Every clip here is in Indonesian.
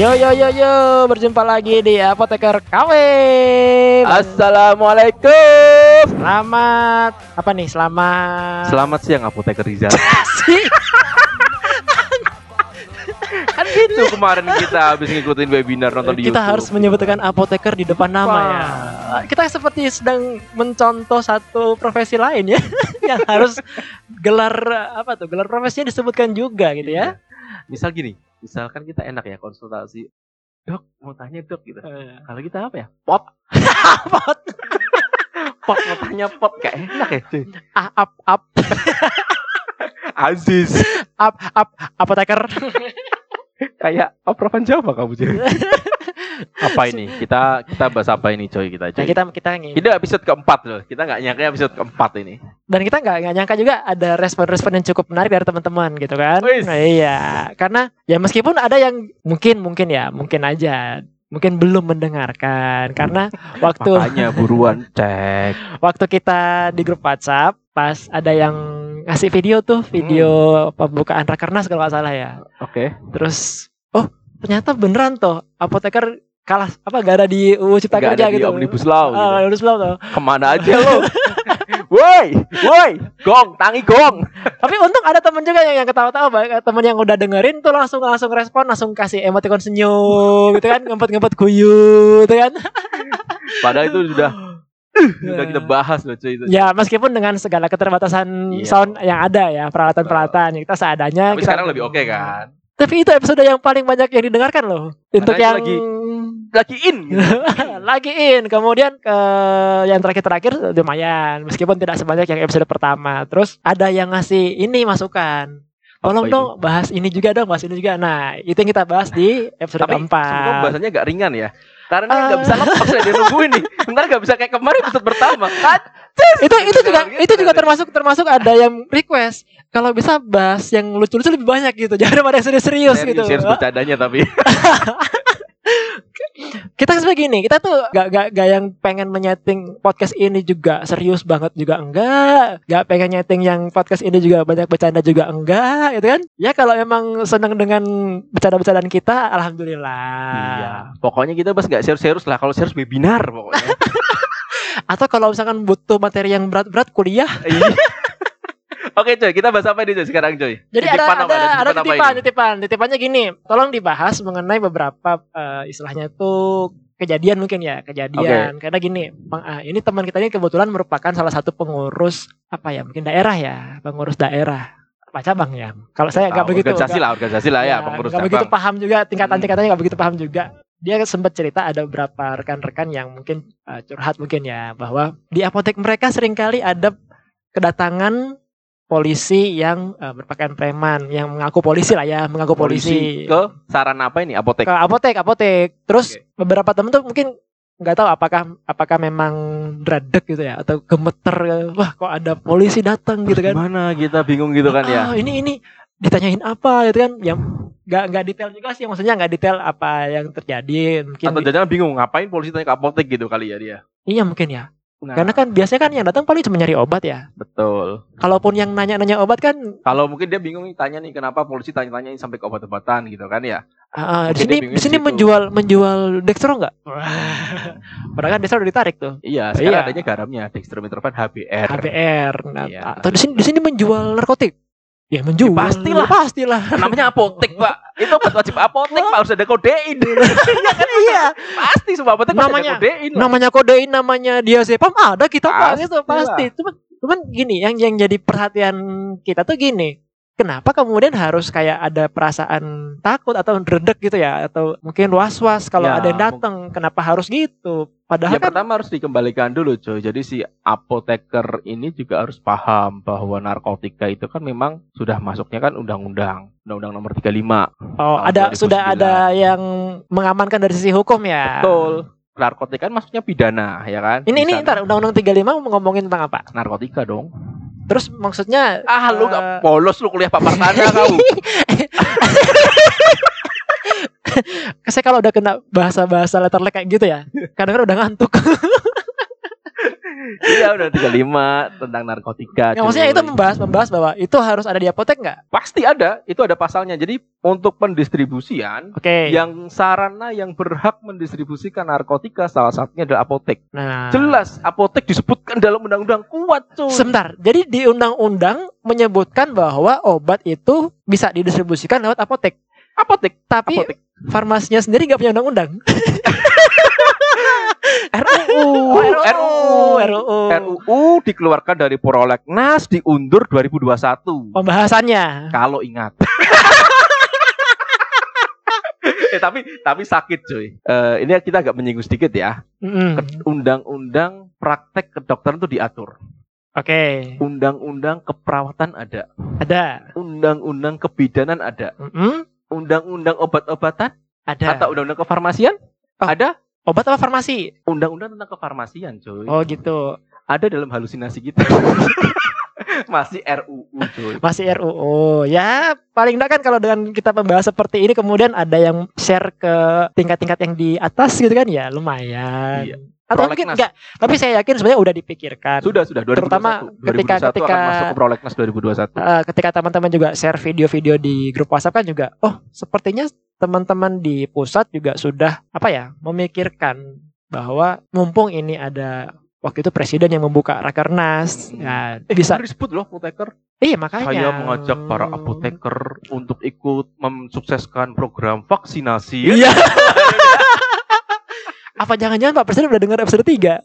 Yo yo yo yo, berjumpa lagi di Apoteker KW. Assalamualaikum. Selamat apa nih? Selamat Selamat siang apoteker Rizal. sih. kan gitu kemarin kita habis ngikutin webinar nonton di Kita YouTube. harus menyebutkan apoteker di depan nama ya. Kita seperti sedang mencontoh satu profesi lain ya, yang harus gelar apa tuh? Gelar profesinya disebutkan juga gitu ya. Misal gini, misalkan kita enak ya konsultasi. Dok, mau tanya dok gitu. Eh, Kalau kita apa ya? Pot. Pot, Pot mau tanya pot gak enak ya cuy. ah, up, up, Aziz. up, up, apoteker. Kayak oprovan Jawa kamu cuy. apa ini? Kita kita bahas apa ini coy kita Nah, coy. kita kita ngin- Ini episode keempat loh. Kita nggak nyangka episode keempat ini. dan kita nggak nggak nyangka juga ada respon-respon yang cukup menarik dari teman-teman gitu kan nah, iya karena ya meskipun ada yang mungkin mungkin ya mungkin aja mungkin belum mendengarkan karena waktu Makanya buruan cek. waktu kita di grup WhatsApp pas ada yang ngasih video tuh video Hmm. pembukaan rakernas kalau nggak salah ya Oke. terus oh ternyata beneran tuh apoteker kalah apa gak ada di UU Cipta Nggak Kerja ada di gitu Omnibus Law. gitu. Ah, Omnibus Law tuh. Ke mana aja lo? woi, woi, gong, tangi gong. Tapi untung ada temen juga yang, yang ketawa-tawa, Bang. temen yang udah dengerin tuh langsung langsung respon, langsung kasih emoticon senyum, gitu kan, ngempet-ngempet guyu, gitu kan. Padahal itu sudah sudah kita bahas loh cuy itu. Ya meskipun dengan segala keterbatasan Iya. sound yang ada ya, peralatan-peralatan kita seadanya. Tapi kita- sekarang lebih oke kan? Tapi itu episode yang paling banyak yang didengarkan loh. Untuk yang lagi- Lagi in. Gitu. lagi in, kemudian ke yang terakhir-terakhir lumayan, meskipun tidak sebanyak yang episode pertama. Terus ada yang ngasih ini masukan. Tolong dong bahas ini juga dong, bahas ini juga. Nah, itu yang kita bahas di episode Tapi keempat. semoga bahasanya gak ringan ya. Karena nggak bisa lepas ya dia nungguin nih. Bentar nggak bisa kayak kemarin episode pertama. Kan? itu itu juga Gitu, itu juga gitu. termasuk termasuk ada yang request kalau bisa bahas yang lucu-lucu lebih banyak gitu. Jangan daripada yang serius-serius gitu. Serius bercandanya tapi. Kita sebenarnya gini, kita tuh gak, gak, gak yang pengen menyeting podcast ini juga serius banget juga enggak. Gak pengen nyeting yang podcast ini juga banyak bercanda juga enggak, gitu kan? Ya kalau emang seneng dengan bercanda-bercandaan kita, alhamdulillah. Iya. Pokoknya kita bahas nggak serius-serius lah. Kalau serius webinar pokoknya. Atau kalau misalkan butuh materi yang berat-berat kuliah, Iya. Oke coy, kita bahas apa nih coy sekarang coy? Jadi ada Titipan ada apa? ada titipan apa titipan, titipannya gini. Tolong dibahas mengenai beberapa eh, istilahnya itu kejadian mungkin ya, kejadian. Karena gini, Bang, ah, ini teman kita ini kebetulan merupakan salah satu pengurus apa ya, mungkin daerah ya, pengurus daerah. Apa cabang ya? Kalau saya nggak begitu organisasi lah, organisasi lah ya, pengurus nggak begitu cabang. paham juga tingkatan-tingkatannya nggak begitu paham juga. Dia sempat cerita ada beberapa rekan-rekan yang mungkin eh, curhat mungkin ya bahwa di apotek mereka sering kali ada kedatangan polisi yang eh, berpakaian preman yang mengaku polisi lah ya mengaku polisi, ke saran apa ini? Apotek. ke apotek apotek terus Oke. beberapa temen tuh mungkin nggak tahu apakah apakah memang dradek gitu ya atau gemeter wah kok ada polisi datang gitu kan Gimana kita bingung gitu kan ya? Ah, ini ini ditanyain apa gitu kan yang nggak nggak detail juga sih maksudnya nggak detail apa yang terjadi mungkin Atau jangan bingung ngapain polisi tanya ke apotek gitu kali ya dia. iya mungkin ya Nah, karena kan biasanya kan yang datang paling cuma nyari obat ya betul. kalaupun yang nanya-nanya obat kan Kalau mungkin dia bingung nih tanya nih kenapa polisi tanya-tanyain sampai ke obat-obatan gitu kan ya. ah, di sini di sini menjual menjual dextro nggak padahal kan dextro udah ditarik tuh Iya, sekarang Iya. adanya garamnya dextromethorphan HBR. HBR nah, Iya. atau di sini di sini menjual narkotik ya menjual pastilah. pastilah Namanya apotek, Pak. Itu obat wajib apotek, Pak, harus ada kodein. iya Pasti semua apotek Namanya- ada kodein. lah. namanya kodein namanya diazepam ada kita pak Pasti gitu pasti cuman cuman gini yang yang jadi perhatian kita tuh gini kenapa kemudian harus kayak ada perasaan takut atau redek gitu ya atau mungkin was-was kalau Ya, ada yang datang kenapa harus gitu padahal Ya kan pertama harus dikembalikan dulu coy. Jadi si apoteker ini juga harus paham bahwa narkotika itu kan memang sudah masuknya kan undang-undang, undang-undang nomor 35. oh ada 2009. sudah ada yang mengamankan dari sisi hukum ya Betul. Narkotika kan masuknya pidana, ya kan? ini ini Bisa ntar undang-undang 35 mau ngomongin tentang apa narkotika dong. Terus maksudnya Ah, lu Eh, gak polos lu kuliah Pak Partana kau. saya kalau udah kena bahasa-bahasa letterlek kayak gitu ya kadang-kadang udah ngantuk Iya udah 35 tentang narkotika. Ya, maksudnya itu membahas membahas bahwa itu harus ada di apotek nggak? pasti ada, itu ada pasalnya. Jadi untuk pendistribusian Oke. yang sarana yang berhak mendistribusikan narkotika salah satunya adalah apotek. Nah, Jelas apotek disebutkan dalam undang-undang kuat cuy. Sebentar, jadi di undang-undang menyebutkan bahwa obat itu bisa didistribusikan lewat apotek. apotek, Tapi apotek. farmasinya sendiri nggak punya undang-undang. RUU, Oh, RUU, RUU. RUU dikeluarkan dari Prolegnas diundur 2021. Pembahasannya. Kalau ingat. eh tapi tapi sakit cuy. Eh, ini kita agak menyinggung sedikit ya. Ke- Undang-undang praktek kedokteran itu diatur. Oke, Undang-undang keperawatan ada. ada. Undang-undang kebidanan ada. Mm-mm. Undang-undang obat-obatan Ada. atau undang-undang kefarmasian Oh. ada. Obat apa farmasi? Undang-undang tentang kefarmasian cuy. Oh gitu. Ada dalam halusinasi kita. Masih RUU cuy. Masih RUU. Ya, paling enggak kan kalau dengan kita membahas seperti ini kemudian ada yang share ke tingkat-tingkat yang di atas gitu kan ya lumayan. Iya. Atau Prolegnas. mungkin enggak, tapi saya yakin sebenarnya udah dipikirkan. Sudah, sudah 2021. Terutama ketika- 2021 ketika- akan masuk ke prolegnas 2021. Eh, ketika teman-teman juga share video-video di grup WhatsApp kan juga, oh sepertinya teman-teman di pusat juga sudah apa ya memikirkan bahwa mumpung ini ada waktu itu presiden yang membuka rakernas, Hmm. ya bisa, Bener disebut loh apoteker. iya makanya. Saya mengajak para apoteker untuk ikut mensukseskan program vaksinasi. Iya. apa jangan-jangan Pak Presiden udah dengar episode 3?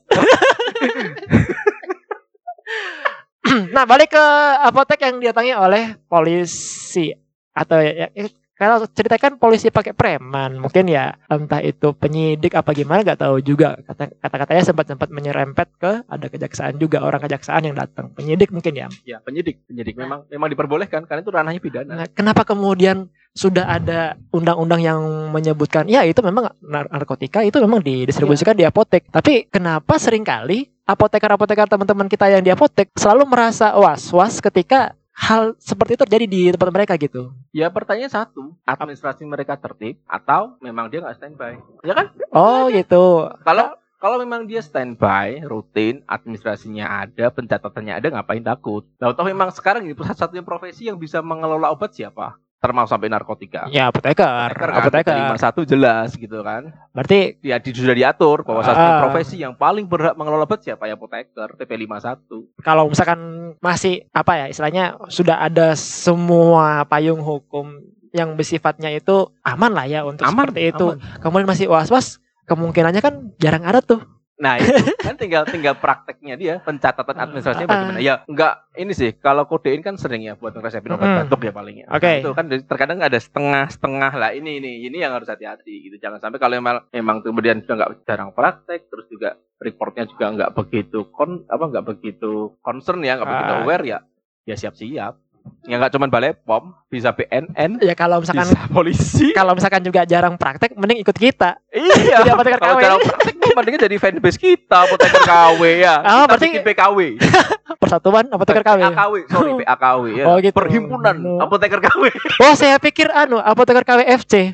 nah balik ke apotek yang didatangi oleh polisi atau ya, ya, kalau ceritakan polisi pakai preman mungkin ya entah itu penyidik apa gimana nggak tahu juga kata kata katanya sempat sempat menyerempet ke ada kejaksaan juga orang kejaksaan yang datang penyidik mungkin ya Ya, penyidik, penyidik memang memang diperbolehkan karena itu ranahnya pidana. Nah, kenapa kemudian sudah ada undang-undang yang menyebutkan ya itu memang nar- narkotika itu memang didistribusikan di apotek. Tapi kenapa sering kali apoteker-apoteker teman-teman kita yang di apotek selalu merasa was-was ketika hal seperti itu terjadi di tempat mereka gitu. Ya pertanyaan satu, administrasi mereka tertib atau memang dia nggak standby? Ya kan? Oh gitu. Kalau kalau memang dia standby, rutin, administrasinya ada, pencatatannya ada, ngapain takut? Nah, toh memang sekarang ini satu-satunya profesi yang bisa mengelola obat siapa? Termasuk sampai narkotika. Ya apoteker, Apoteker kan, apoteker. lima satu jelas gitu kan. Berarti Ya di, sudah diatur bahwa satu Ah. profesi yang paling berhak mengelola obat siapa ya apoteker PP 51. kalau misalkan masih apa ya istilahnya sudah ada semua payung hukum yang bersifatnya itu aman lah ya untuk seperti itu. aman. kemudian masih was-was kemungkinannya kan jarang ada tuh Nah itu kan tinggal tinggal prakteknya dia pencatatan administrasinya bagaimana ya enggak ini sih kalau kodein kan sering ya buat ngeresepin obat Mm-mm. batuk ya palingnya Oke. Nah, itu kan terkadang ada setengah setengah lah ini ini ini yang harus hati-hati gitu jangan sampai kalau memang memang kemudian sudah nggak jarang praktek terus juga reportnya juga nggak begitu kon apa nggak begitu concern ya nggak begitu Ah. aware ya ya siap-siap ya nggak cuma balai pom bisa BNN ya kalau misalkan bisa polisi kalau misalkan juga jarang praktek mending ikut kita iya Jadi apoteker kalau KW. jarang praktek mendingnya jadi fanbase kita apoteker KW ya Ah, kita berarti- bikin PKW persatuan apoteker KW PAKW, sorry PAKW ya. Oh, gitu. Perhimpunan Oh. Apoteker KW. oh saya pikir anu apoteker KW FC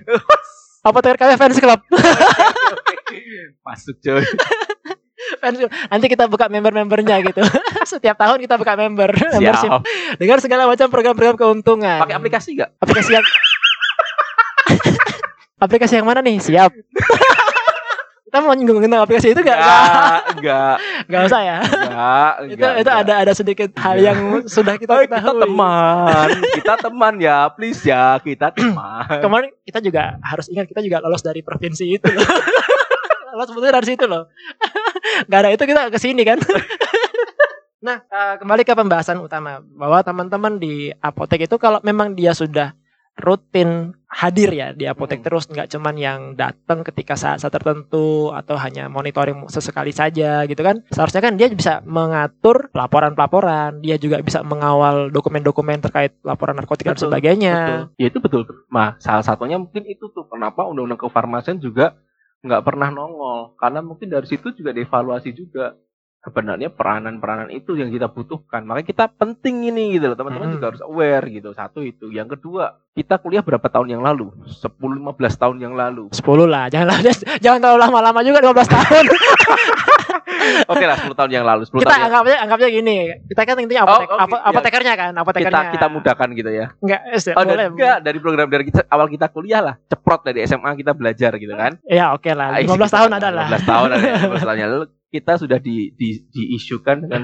apoteker KW fans club Masuk coy. Club. nanti kita buka member-membernya gitu setiap tahun kita buka member membership Siap. dengan segala macam program-program keuntungan Pakai aplikasi enggak? aplikasi yang aplikasi yang mana nih siap kita mau nyinggung tentang aplikasi itu gak? Enggak, enggak, Gak usah ya. enggak. itu enggak, itu ada ada sedikit hal yang sudah kita Oh, kita ketahui. teman, kita teman ya, please ya, kita teman. Kemarin kita juga harus ingat kita juga lolos dari provinsi itu loh. lolos sebetulnya dari situ loh. Gak ada itu kita ke sini kan. nah, eh, kembali ke pembahasan utama bahwa teman-teman di apotek itu kalau memang dia sudah rutin hadir ya di apotek Hmm. terus nggak cuman yang datang ketika saat-saat tertentu atau hanya monitoring sesekali saja gitu kan seharusnya kan dia bisa mengatur pelaporan-pelaporan dia juga bisa mengawal dokumen-dokumen terkait laporan narkotika dan Betul, sebagainya Betul. Ya itu betul. Nah, salah satunya mungkin itu tuh kenapa undang-undang kefarmasian juga nggak pernah nongol. Karena mungkin dari situ juga dievaluasi juga sebenarnya peranan-peranan itu yang kita butuhkan. Makanya kita penting ini gitu loh. Teman-teman Hmm. juga harus aware gitu. Satu itu. Yang kedua kita kuliah berapa tahun yang lalu? 10-15 tahun yang lalu. 10 lah. Jangan jangan terlalu lama-lama juga 15 tahun Oke lah 10 tahun yang lalu 10 kita tahun yang anggapnya anggapnya gini. Kita kan intinya Oh, apotek, oke, apo- iya. apotekernya kan, kita apotekernya. kita mudahkan gitu ya. Enggak, eh, Oh, boleh. juga dari program dari kita awal kita kuliah lah, ceprot dari SMA kita belajar gitu kan. Ya, oke lah. Ah, 15 kita- tahun ada lah. 15 tahun ada. 15 tahun yang lalu kita sudah di, di diisukan dengan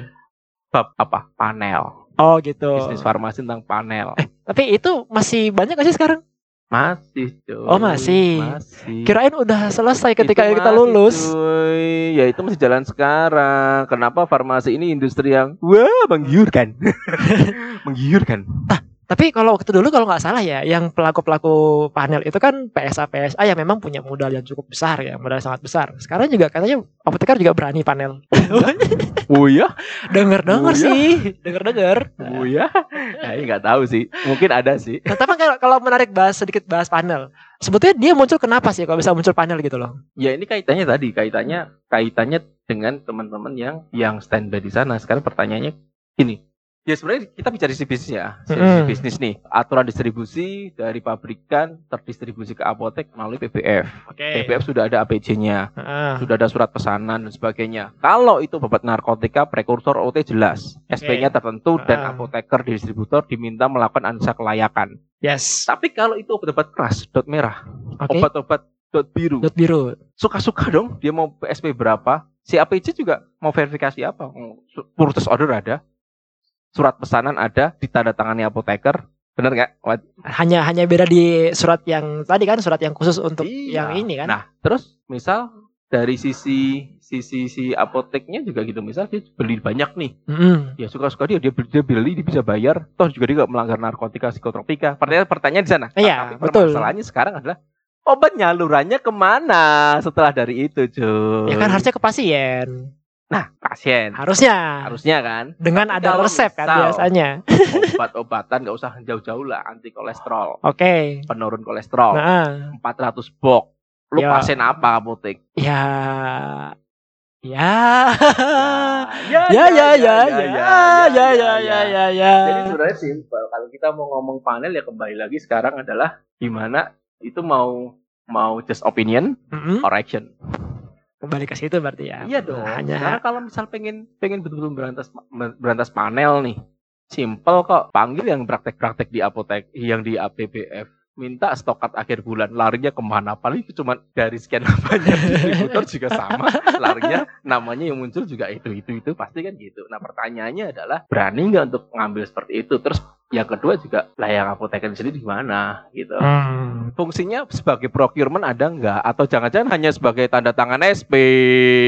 bab apa? Panel. Oh, gitu. Bisnis farmasi tentang panel. Tapi itu masih banyak gak sih sekarang? Masih, cuy. Oh, masih. Masih. Kirain udah selesai ketika Itu kita masih, lulus. Cuy. Ya itu masih jalan sekarang. Kenapa farmasi ini industri yang wah menggiurkan. menggiurkan. Tapi kalau waktu dulu kalau nggak salah ya, yang pelaku-pelaku panel itu kan PSA PSA yang memang punya modal yang cukup besar ya, modal sangat besar. Sekarang juga katanya apoteker juga berani panel. Oh ya? Dengar-dengar Oh, iya? sih, dengar-dengar. Oh ya? Nah, ini nggak tahu sih. Mungkin ada sih. Nah, tapi kalau, kalau menarik bahas sedikit bahas panel, sebetulnya dia muncul kenapa sih kalau bisa muncul panel gitu loh? Ya ini kaitannya tadi, kaitannya kaitannya dengan teman-teman yang yang standby di sana. Sekarang pertanyaannya ini. Ya sebenarnya kita bicara sisi bisnis ya, sisi Mm-mm. bisnis nih. Aturan distribusi dari pabrikan terdistribusi ke apotek melalui PBF. Oke. PBF sudah ada APJ-nya, Heeh. sudah ada surat pesanan dan sebagainya. Kalau itu obat narkotika prekursor OT jelas, SP-nya tertentu dan Ah. apoteker distributor diminta melakukan analisa kelayakan. Yes. Tapi kalau itu obat-obat keras, dot merah, Oke. obat-obat dot biru, Dot biru. suka-suka dong dia mau SP berapa si APC juga mau verifikasi apa purchase order ada surat pesanan ada ditandatangani apoteker bener nggak? Hanya hanya beda di surat yang tadi kan, surat yang khusus untuk Iya. yang ini kan. nah terus misal dari sisi sisi si apoteknya juga gitu misal dia beli banyak nih Mm-mm. ya suka-suka dia dia beli, dia beli dia bisa bayar toh juga dia nggak melanggar narkotika psikotropika pertanyaan pertanyaan di sana Iya, tapi betul. permasalahannya sekarang adalah obat nyalurannya ke mana setelah dari itu cuy Ya kan harusnya ke pasien. Nah pasien Harusnya. harusnya kan Dengan Tapi ada resep kan misal- biasanya. obat-obatan nggak usah jauh-jauh lah anti kolesterol Oke. penurun kolesterol Nah, 400 box lu Ya. pasien apa apotek ya ya ya ya ya ya ya ya ya ya ya ya jadi sebenarnya simpel kalau kita mau ngomong panel ya kembali lagi sekarang adalah gimana itu mau mau just opinion Mm-mm. or action kembali ke situ berarti ya. Iya dong. Hanya karena kalau misal pengen pengen betul-betul berantas berantas panel nih simple kok. Panggil yang praktek-praktek di apotek yang di APBF minta stokat akhir bulan larinya ke mana? Paling cuma dari sekian banyak distributor juga sama. Larinya namanya yang muncul juga itu itu itu. Pasti kan gitu. Nah pertanyaannya adalah berani nggak untuk ngambil seperti itu? Terus yang kedua juga lah yang apoteker di sini di mana gitu. Hmm. fungsinya sebagai procurement ada nggak? Atau jangan-jangan hanya sebagai tanda tangan SP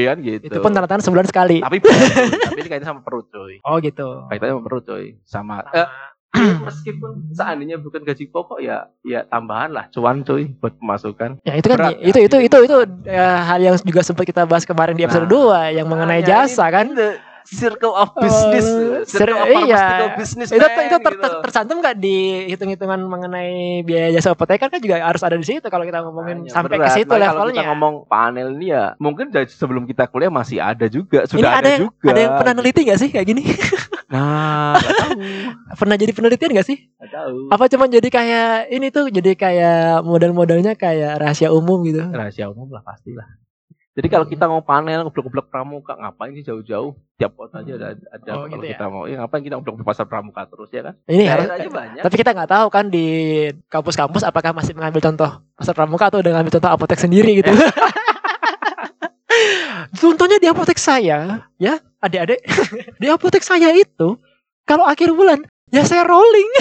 kan gitu? Itu pun tanda tangan sebulan sekali. Tapi tapi ini kaitannya sama perut coy. Oh gitu. Kaitannya sama perut coy. Sama. Eh, meskipun seandainya bukan gaji pokok ya ya tambahan lah cuan coy buat pemasukan. Ya itu kan berat itu ya. itu itu itu eh, hal yang juga sempat kita bahas kemarin di episode Nah. 2 yang mengenai Makanya jasa ini kan? the circle of business Oh, circle of iya. business itu man, itu ter, gitu. ter- tercantum nggak di hitung-hitungan mengenai biaya jasa apoteker kan juga harus ada di situ kalau kita ngomongin Makanya sampai berat. ke situ Kalau levelnya kita ngomong panel ini ya, mungkin dari sebelum kita kuliah masih ada juga, ini sudah ada, ada, yang juga. ada yang pernah neliti nggak sih kayak gini Nah, pernah jadi penelitian nggak sih nggak tahu. apa cuma jadi kayak ini tuh jadi kayak model-modelnya kayak rahasia umum gitu Rahasia umum lah pastilah. Jadi kalau kita mau panel ngobrol-ngobrol pramuka, ngapain sih jauh-jauh? Tiap kota aja ada ada Oh, kalau gitu ya? kita mau. Ya ngapain kita di pasar pramuka terus ya kan? ini harus aja banyak. tapi kita nggak tahu kan di kampus-kampus apakah masih mengambil contoh pasar pramuka atau udah ngambil contoh apotek sendiri gitu contohnya di apotek saya ya adik-adik di apotek saya itu kalau akhir bulan ya saya rolling.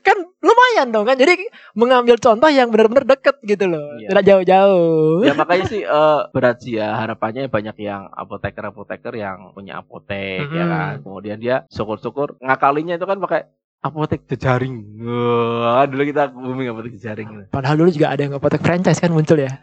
Kan lumayan dong kan? Jadi mengambil contoh yang benar-benar deket gitu loh. Iya. tidak jauh-jauh. Ya makanya sih eh, berat sih ya. Harapannya banyak yang apoteker-apoteker yang punya apotek ya Mhm. kan? Kemudian dia syukur-syukur ngakalinya itu kan pakai apotek jejaring. Wah, dulu kita booming apotek jejaring. Padahal dulu juga ada yang apotek franchise kan muncul ya.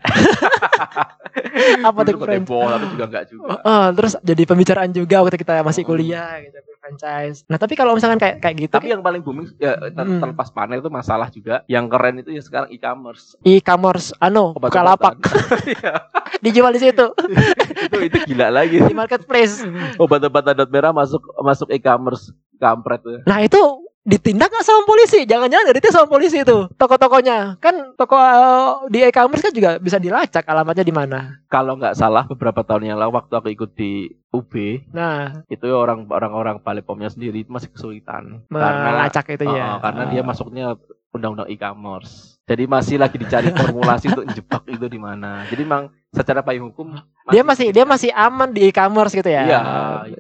Apotek franchise. tapi juga enggak juga. Oh, terus jadi pembicaraan juga waktu kita masih kuliah gitu franchise. Nah, tapi kalau misalkan kayak kayak gitu tapi yang paling booming ya Hmm. terlepas panel itu masalah juga yang keren itu ya sekarang e-commerce e-commerce anu. Bukalapak Iya, dijual di situ itu itu gila lagi di marketplace. obat-obatan dot merah masuk masuk e-commerce kampret tuh Nah, itu ditindak nggak sama polisi? Jangan-jangan dari itu sama polisi itu toko-tokonya. Kan toko uh, di e-commerce kan juga bisa dilacak alamatnya di mana. Kalau nggak salah beberapa tahun yang lalu waktu aku ikut di UB Nah, itu orang orang-orang Palepomnya sendiri masih kesulitan melacak itu Oh, ya. karena dia masuknya undang-undang e-commerce. Jadi masih lagi dicari formulasi untuk jebak itu di mana. Jadi memang secara payung hukum dia masih dia masih aman di e-commerce gitu ya. Iya.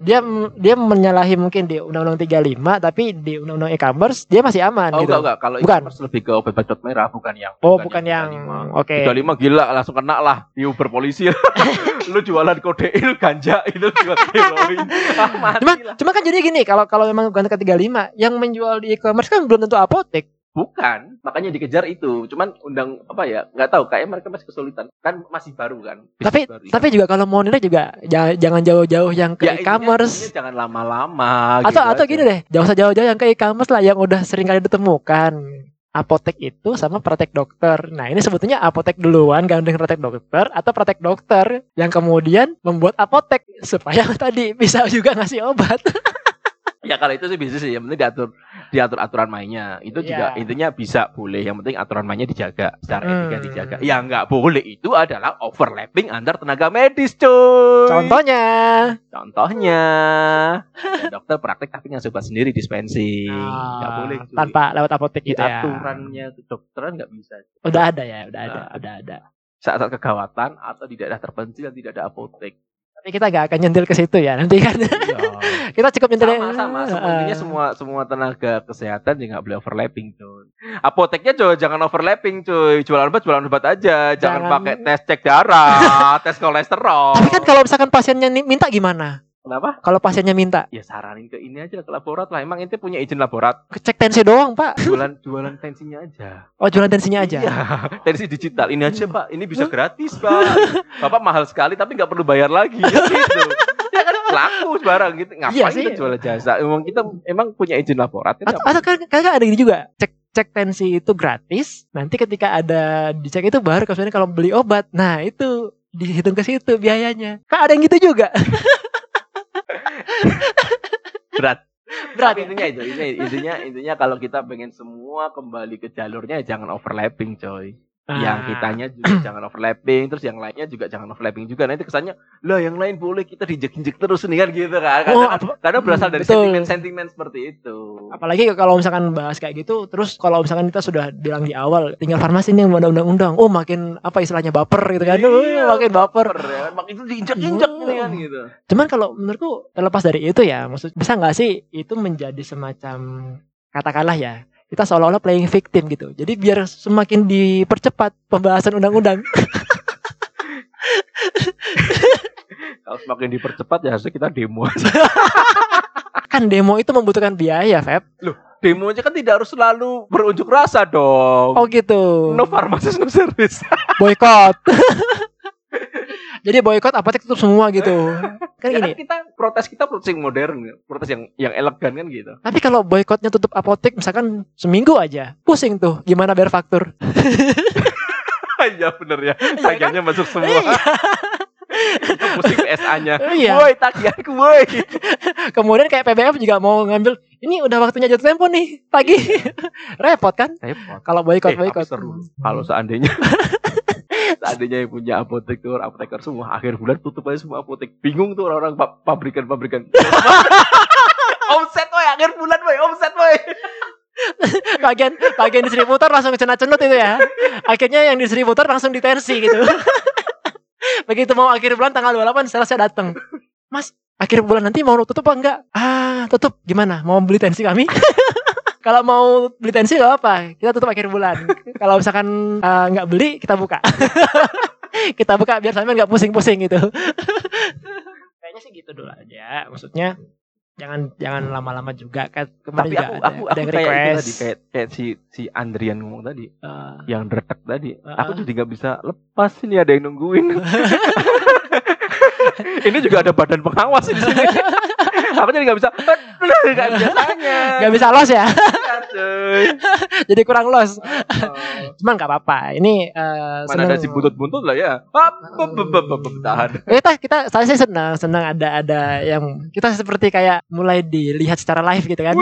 Dia dia menyalahi mungkin di Undang-Undang 35 tapi di Undang-Undang e-commerce dia masih aman Oh gitu. enggak enggak kalau Bukan. e-commerce lebih ke obat bacot merah bukan yang Oh, bukan yang 35. oke. 35 gila langsung kena lah di Uber polisi. lu jualan kode itu ganja itu jual heroin. Ah, Cuma lah. cuma kan jadi gini, kalau kalau memang bukan ke 35 yang menjual di e-commerce kan belum tentu apotek. Bukan, makanya dikejar itu. Cuman undang apa ya? nggak tahu. Kayak mereka masih kesulitan. Kan masih baru kan. Tapi baru. tapi juga kalau mau nilai juga jangan jauh-jauh yang ke Ya, e-commerce. jangan lama-lama. Atau gitu atau aja. gini deh, jangan usah jauh-jauh yang ke e-commerce lah yang udah sering kali ditemukan. Apotek itu sama praktek dokter. Nah ini sebetulnya apotek duluan gandeng praktek dokter atau praktek dokter yang kemudian membuat apotek supaya tadi bisa juga ngasih obat. Ya kalau itu sih bisnis sih. Yang penting diatur diatur aturan mainnya. Itu juga Iya. intinya bisa boleh. Yang penting aturan mainnya dijaga. Secara Hmm. etika dijaga. Yang nggak boleh itu adalah overlapping antar tenaga medis, cuy. Contohnya, Contohnya, ya, dokter praktek tapi nggak sobat sendiri dispensing. Nggak ah, boleh. cuy. tanpa lewat apotek gitu ya. aturannya kedokteran nggak bisa. Udah ada ya, udah ada, Nah. udah ada. Saat-saat kegawatan atau di daerah terpencil tidak ada apotek. Tapi kita gak akan nyentil ke situ ya nanti kan. Iya. Kita cukup nyentil sama sama. Semua intinya semua semua tenaga kesehatan juga nggak boleh overlapping cuy. Apoteknya cuy jangan overlapping cuy. Jualan obat jualan obat aja. Jangan, Jangan- pakai tes cek darah tes kolesterol. Tapi kan kalau misalkan pasiennya minta gimana? kenapa? Kalau pasiennya minta, ya saranin ke ini aja ke laborat lah. Emang ente punya izin laborat? Cek tensi doang, Pak. jualan jualan tensinya aja. Oh, jualan tensinya aja. iya. Tensi digital. Ini aja pak. Ini bisa gratis pak. Bapak mahal sekali tapi nggak perlu bayar lagi. Ya gitu ya kan laku barang gitu ngapain Iya kita jual jasa emang kita emang punya izin laborat kan Atau, atau kan kan ada gini juga, cek cek tensi itu gratis. Nanti ketika ada dicek itu baru kemudian kalau beli obat. Nah, itu dihitung ke situ biayanya. Kan ada yang gitu juga. berat Berat. Tapi intinya itu, intinya, intinya, intinya kalau kita pengen semua kembali ke jalurnya jangan overlapping, coy. Yang Ah. kitanya juga jangan overlapping, terus yang lainnya juga jangan overlapping juga. Nanti kesannya, lah yang lain boleh kita dijek-injek terus nih kan gitu kan. Karena, Oh, apa- karena berasal dari sentimen-sentimen seperti itu. Apalagi kalau misalkan bahas kayak gitu, terus kalau misalkan kita sudah bilang di awal, tinggal farmasi nih yang ada undang-undang. Oh, makin apa istilahnya baper gitu kan. Oh, Iya, makin baper. ya kan? Makin itu diinjek-injek Oh. nih kan gitu. Cuman kalau menurutku terlepas dari itu ya, maksud bisa nggak sih itu menjadi semacam katakanlah ya kita seolah-olah playing victim gitu. Jadi biar semakin dipercepat pembahasan undang-undang. Kalau semakin dipercepat ya harusnya kita demo kan demo itu membutuhkan biaya, Feb. Demo aja kan tidak harus selalu berunjuk rasa dong. Oh gitu. No pharmacist no service. Boykot. Jadi boykot apotek tutup semua gitu. Kan Ya kan gini. kita protes kita protes yang modern, protes yang yang elegan kan gitu. Tapi kalau boykotnya tutup apotek misalkan seminggu aja, pusing tuh gimana bayar faktur. Iya bener ya. kan? Tagihannya masuk semua. Iya. Itu pusing PSA-nya. Iya. Woi, tagihanku woi. Kemudian kayak PBF juga mau ngambil ini udah waktunya jatuh tempo nih pagi. Repot kan? Repot. Kalau boykot Eh, boykot. seru. Kalau seandainya seandainya yang punya apoteker, apoteker semua akhir bulan tutup aja semua apotek. Bingung tuh orang-orang pa- pabrikan-pabrikan. omset woi, akhir bulan woi, omset woi. bagian bagian distributor langsung cenat-cenut itu ya. Akhirnya yang distributor langsung ditensi gitu. Begitu mau akhir bulan tanggal 28 selesai datang. Mas, akhir bulan nanti mau tutup apa enggak? Ah, tutup. Gimana? Mau beli tensi kami? Kalau mau beli tensi gak apa, kita tutup akhir bulan. Kalau misalkan eh, nggak beli, kita buka. kita buka biar sampean nggak pusing-pusing gitu. Kayaknya sih gitu dulu aja. Maksudnya jangan jangan lama-lama juga kan. Kemarin Tapi juga aku ada, aku ada aku yang kayak itu request. tadi kayak kayak si si Andrian ngomong tadi Eh, yang dretek tadi. Ah, Aku ah. jadi nggak bisa lepas ini ada yang nungguin. ini juga ada badan pengawas di sini. aku jadi nggak bisa. Nggak biasanya. Gak bisa los ya, Iya, jadi kurang los. Oh. Cuman gak apa-apa. Ini eh, Mana ada si buntut-buntut lah ya. Tahan. kita kita saya sih senang senang ada ada yang kita seperti kayak mulai dilihat secara live gitu kan.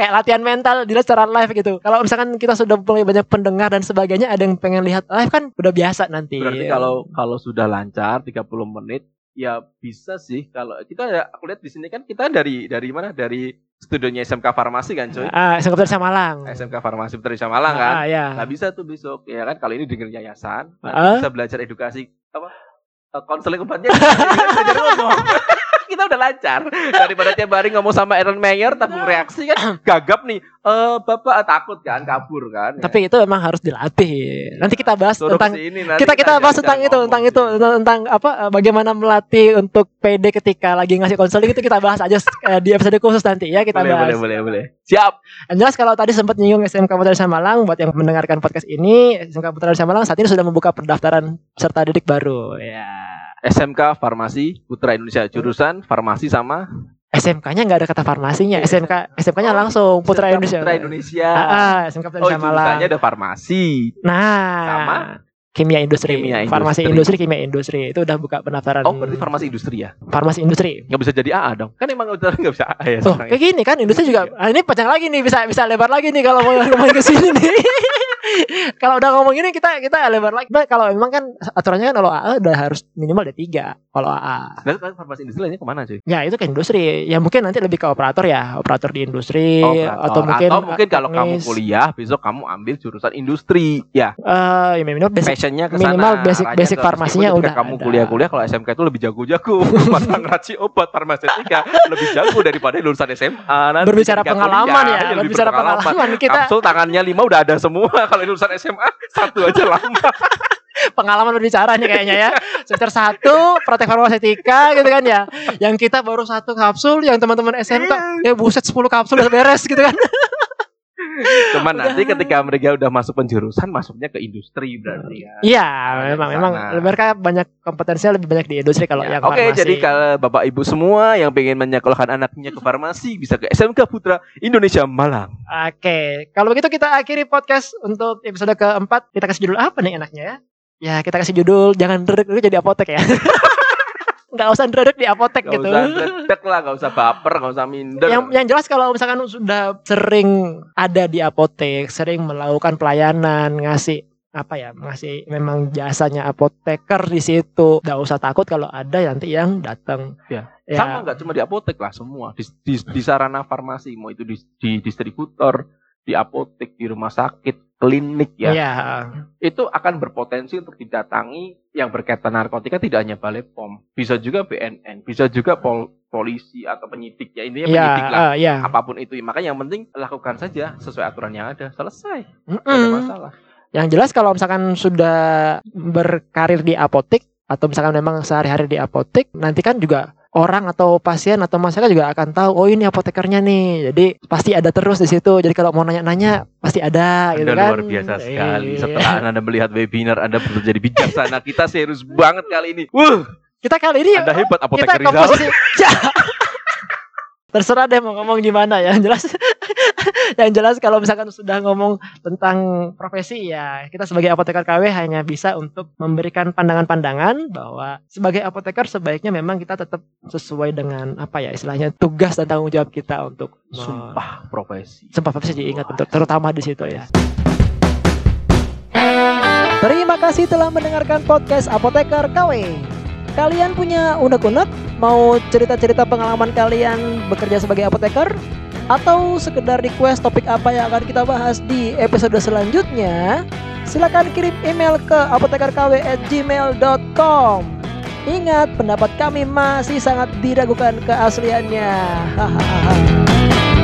Kayak latihan mental dilihat secara live gitu. Kalau misalkan kita sudah mulai banyak pendengar dan sebagainya, ada yang pengen lihat live kan udah biasa nanti. Berarti kalau kalau sudah lancar 30 menit ya bisa sih kalau kita ya aku lihat di sini kan kita dari dari mana dari studionya SMK Farmasi kan cuy ah SMK Putra Malang. SMK Farmasi Putra Malang kan Ah, ya. Nah bisa tuh besok ya kan kalau ini dengan yayasan Ah. bisa belajar edukasi apa eh, konseling obatnya belajar ngomong. Kita udah lancar. Daripada tiap hari ngomong sama Aaron Mayer tabung reaksi kan gagap nih. Eh bapak eh, takut kan kabur kan? Ya. Tapi itu memang harus dilatih. Nanti kita bahas Suruh tentang ke sini, nanti kita kita bahas tentang itu tentang itu tentang, tentang apa eh, bagaimana melatih untuk PD ketika lagi ngasih konseling itu kita bahas aja eh, di episode khusus nanti ya kita boleh, bahas. boleh boleh boleh. Siap. Yang jelas kalau tadi sempat nyinggung SMK Putra Desa Malang buat yang mendengarkan podcast ini SMK Putra Desa Malang saat ini sudah membuka pendaftaran peserta didik baru. Ya. SMK Farmasi Putra Indonesia jurusan farmasi sama SMK-nya nggak ada kata farmasinya, Iya, SMK SMK-nya langsung Putra SMK Indonesia. Putra Indonesia. Ah, ah, SMK Putra oh, Desa Malang. jurusannya ada farmasi. Nah, Sama? kimia industri, Kimia farmasi industri. industri, kimia industri itu udah buka pendaftaran. Oh, berarti farmasi industri ya? farmasi industri. Nggak bisa jadi AA dong. Kan emang udah nggak bisa AA ya sekarang ya? kayak gini kan industri juga. Ah, ini panjang lagi nih bisa bisa lebar lagi nih kalau mau ngomongin ke sini nih. kalau udah ngomong ini kita kita lebar lagi. Nah, kalau memang kan aturannya kan kalau AA udah harus minimal D3 kalau AA. Nah, kan farmasi industri lainnya ke mana cuy? Ya itu ke industri. Ya mungkin nanti lebih ke operator ya, operator di industri Operator. atau mungkin Atau mungkin kalau kamu kuliah besok kamu ambil jurusan industri ya Eh, ya minimal basic passionnya ke sana minimal basic- basic farmasinya udah kamu ada. kuliah-kuliah kalau SMK itu lebih jago-jago masa ngeraci obat farmasetika lebih jago daripada lulusan SMA nanti berbicara pengalaman kuliah, ya, lebih berbicara pengalaman kita kapsul tangannya lima udah ada semua kalau lulusan SMA satu aja lama pengalaman berbicara nih kayaknya ya. Semester satu praktek farmasetika gitu kan ya. Yang kita baru satu kapsul, yang teman-teman SMK ya buset 10 kapsul udah beres gitu kan. Cuman nanti ketika mereka udah masuk penjurusan masuknya ke industri berarti ya Iya, Ada memang memang mereka banyak kompetensinya lebih banyak di industri kalau Ya, yang Oke, farmasi. jadi kalau Bapak Ibu semua yang pengen menyekolahkan anaknya ke farmasi bisa ke SMK Putra Indonesia Malang. Oke, kalau begitu kita akhiri podcast untuk episode keempat. Kita kasih judul apa nih enaknya ya? Ya kita kasih judul jangan dulu jadi apotek ya. Nggak usah dedek di apotek Gak gitu. usah lah, gak usah baper, gak usah minder. Yang yang jelas kalau misalkan sudah sering ada di apotek, sering melakukan pelayanan, ngasih apa ya, ngasih memang jasanya apoteker di situ. Nggak usah takut kalau ada nanti yang datang. Ya. Ya. Sama nggak cuma di apotek lah semua di, di, di sarana farmasi mau itu di, di distributor, di apotek, di rumah sakit, klinik ya. Iya. Itu akan berpotensi untuk didatangi yang berkaitan narkotika tidak hanya Balai POM, bisa juga BNN, bisa juga pol, polisi atau penyidik ya intinya Iya, penyidik lah. ah, iya. Apa pun itu, makanya yang penting lakukan saja sesuai aturan yang ada, selesai, tidak ada masalah. Yang jelas kalau misalkan sudah berkarir di apotek atau misalkan memang sehari-hari di apotek, nanti kan juga orang atau pasien atau masyarakat juga akan tahu oh ini apotekernya nih. Jadi pasti ada terus di situ. Jadi kalau mau nanya-nanya pasti ada gitu Anda kan. luar biasa sekali. Iya. Setelah Anda melihat webinar, Anda perlu jadi bijaksana. Kita serius banget kali ini. Wuh, Kita kali ini Anda hebat kita apoteker komposisi Ya. terserah deh mau ngomong gimana ya jelas yang jelas kalau misalkan sudah ngomong tentang profesi ya kita sebagai apoteker KW hanya bisa untuk memberikan pandangan-pandangan bahwa sebagai apoteker sebaiknya memang kita tetap sesuai dengan apa ya istilahnya tugas dan tanggung jawab kita untuk Sumpah profesi. Sumpah profesi diingat untuk terutama di situ ya. Terima kasih telah mendengarkan podcast Apoteker KW. Kalian punya unek-unek mau cerita-cerita pengalaman kalian bekerja sebagai apoteker atau sekedar request topik apa yang akan kita bahas di episode selanjutnya? Silakan kirim email ke apotekerkw@gmail.com. Ingat, pendapat kami masih sangat diragukan keasliannya. Hahaha.